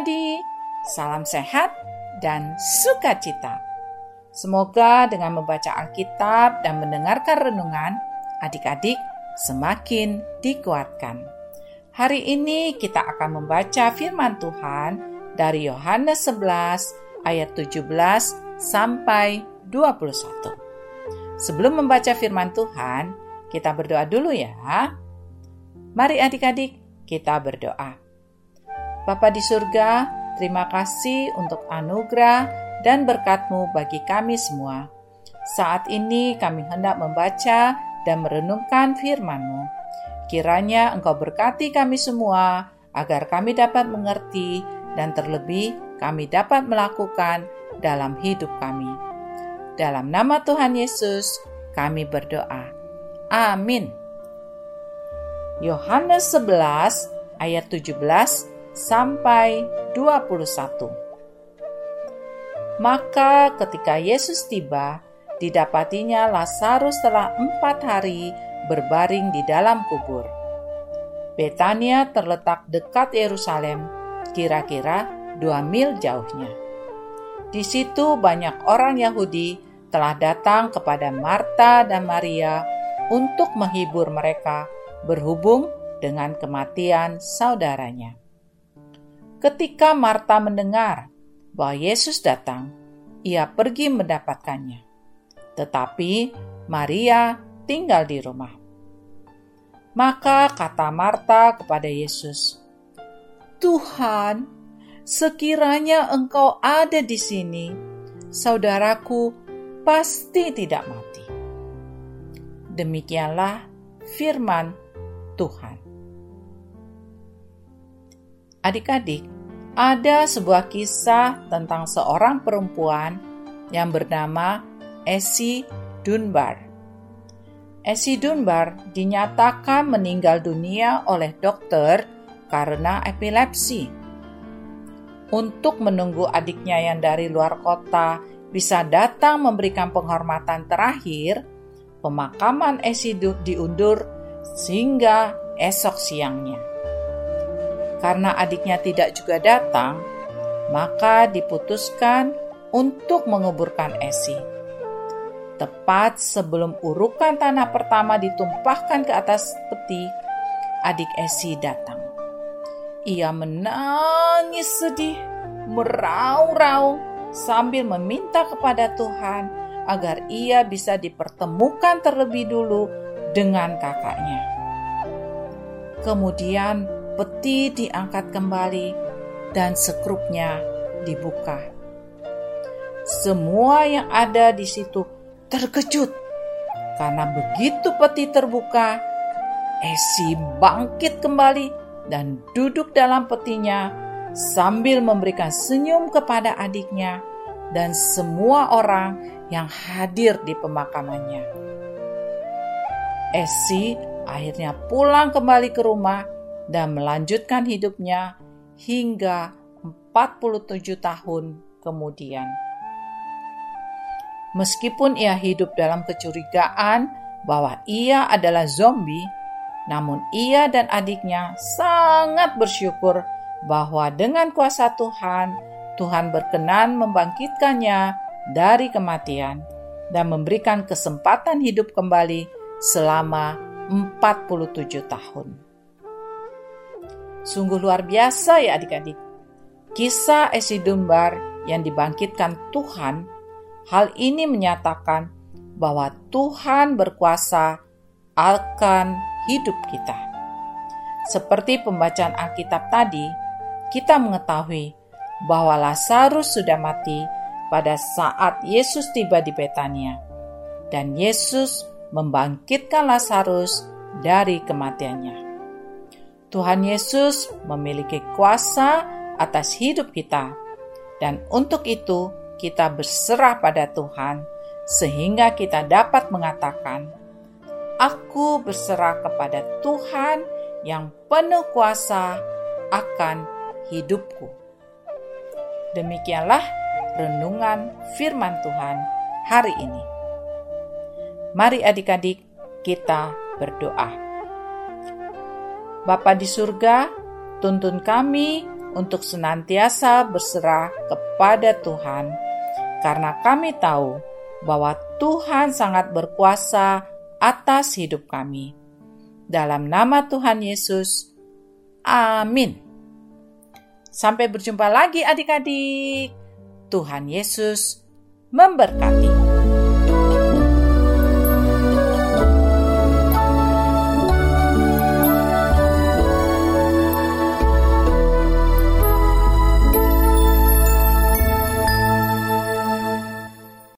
Adik-adik, salam sehat dan sukacita. Semoga dengan membaca Alkitab dan mendengarkan renungan, adik-adik semakin dikuatkan. Hari ini kita akan membaca firman Tuhan dari Yohanes 11 ayat 17 sampai 21. Sebelum membaca firman Tuhan, kita berdoa dulu ya. Mari adik-adik kita berdoa. Bapa di surga, terima kasih untuk anugerah dan berkatmu bagi kami semua. Saat ini kami hendak membaca dan merenungkan firman-Mu. Kiranya Engkau berkati kami semua agar kami dapat mengerti dan terlebih kami dapat melakukan dalam hidup kami. Dalam nama Tuhan Yesus, kami berdoa. Amin. Yohanes 11 ayat 17 sampai 21. Maka ketika Yesus tiba, didapatinya Lazarus telah empat hari berbaring di dalam kubur. Betania terletak dekat Yerusalem, kira-kira dua mil jauhnya. Di situ banyak orang Yahudi telah datang kepada Marta dan Maria untuk menghibur mereka berhubung dengan kematian saudaranya. Ketika Marta mendengar bahwa Yesus datang, ia pergi mendapatkannya. Tetapi Maria tinggal di rumah. Maka kata Marta kepada Yesus, "Tuhan, sekiranya Engkau ada di sini, saudaraku pasti tidak mati." Demikianlah firman Tuhan. Adik-adik, ada sebuah kisah tentang seorang perempuan yang bernama Essie Dunbar. Essie Dunbar dinyatakan meninggal dunia oleh dokter karena epilepsi. Untuk menunggu adiknya yang dari luar kota bisa datang memberikan penghormatan terakhir, pemakaman Essie diundur sehingga esok siangnya. Karena adiknya tidak juga datang, maka diputuskan untuk menguburkan Esi. Tepat sebelum urukan tanah pertama ditumpahkan ke atas peti, adik Esi datang. Ia menangis sedih, merau-rau sambil meminta kepada Tuhan agar ia bisa dipertemukan terlebih dulu dengan kakaknya. Kemudian peti diangkat kembali dan sekrupnya dibuka. Semua yang ada di situ terkejut karena begitu peti terbuka, Esi bangkit kembali dan duduk dalam petinya sambil memberikan senyum kepada adiknya dan semua orang yang hadir di pemakamannya. Esi akhirnya pulang kembali ke rumah dan melanjutkan hidupnya hingga 47 tahun kemudian. Meskipun ia hidup dalam kecurigaan bahwa ia adalah zombie, namun ia dan adiknya sangat bersyukur bahwa dengan kuasa Tuhan, Tuhan berkenan membangkitkannya dari kematian dan memberikan kesempatan hidup kembali selama 47 tahun. Sungguh luar biasa ya adik-adik. Kisah Esi Dunbar yang dibangkitkan Tuhan, hal ini menyatakan bahwa Tuhan berkuasa akan hidup kita. Seperti pembacaan Alkitab tadi, kita mengetahui bahwa Lazarus sudah mati pada saat Yesus tiba di Betania. Dan Yesus membangkitkan Lazarus dari kematiannya. Tuhan Yesus memiliki kuasa atas hidup kita, dan untuk itu kita berserah pada Tuhan, sehingga kita dapat mengatakan, "Aku berserah kepada Tuhan yang penuh kuasa akan hidupku." Demikianlah renungan Firman Tuhan hari ini. Mari, adik-adik, kita berdoa. Bapa di surga, tuntun kami untuk senantiasa berserah kepada Tuhan, karena kami tahu bahwa Tuhan sangat berkuasa atas hidup kami. Dalam nama Tuhan Yesus, amin. Sampai berjumpa lagi, adik-adik. Tuhan Yesus memberkati.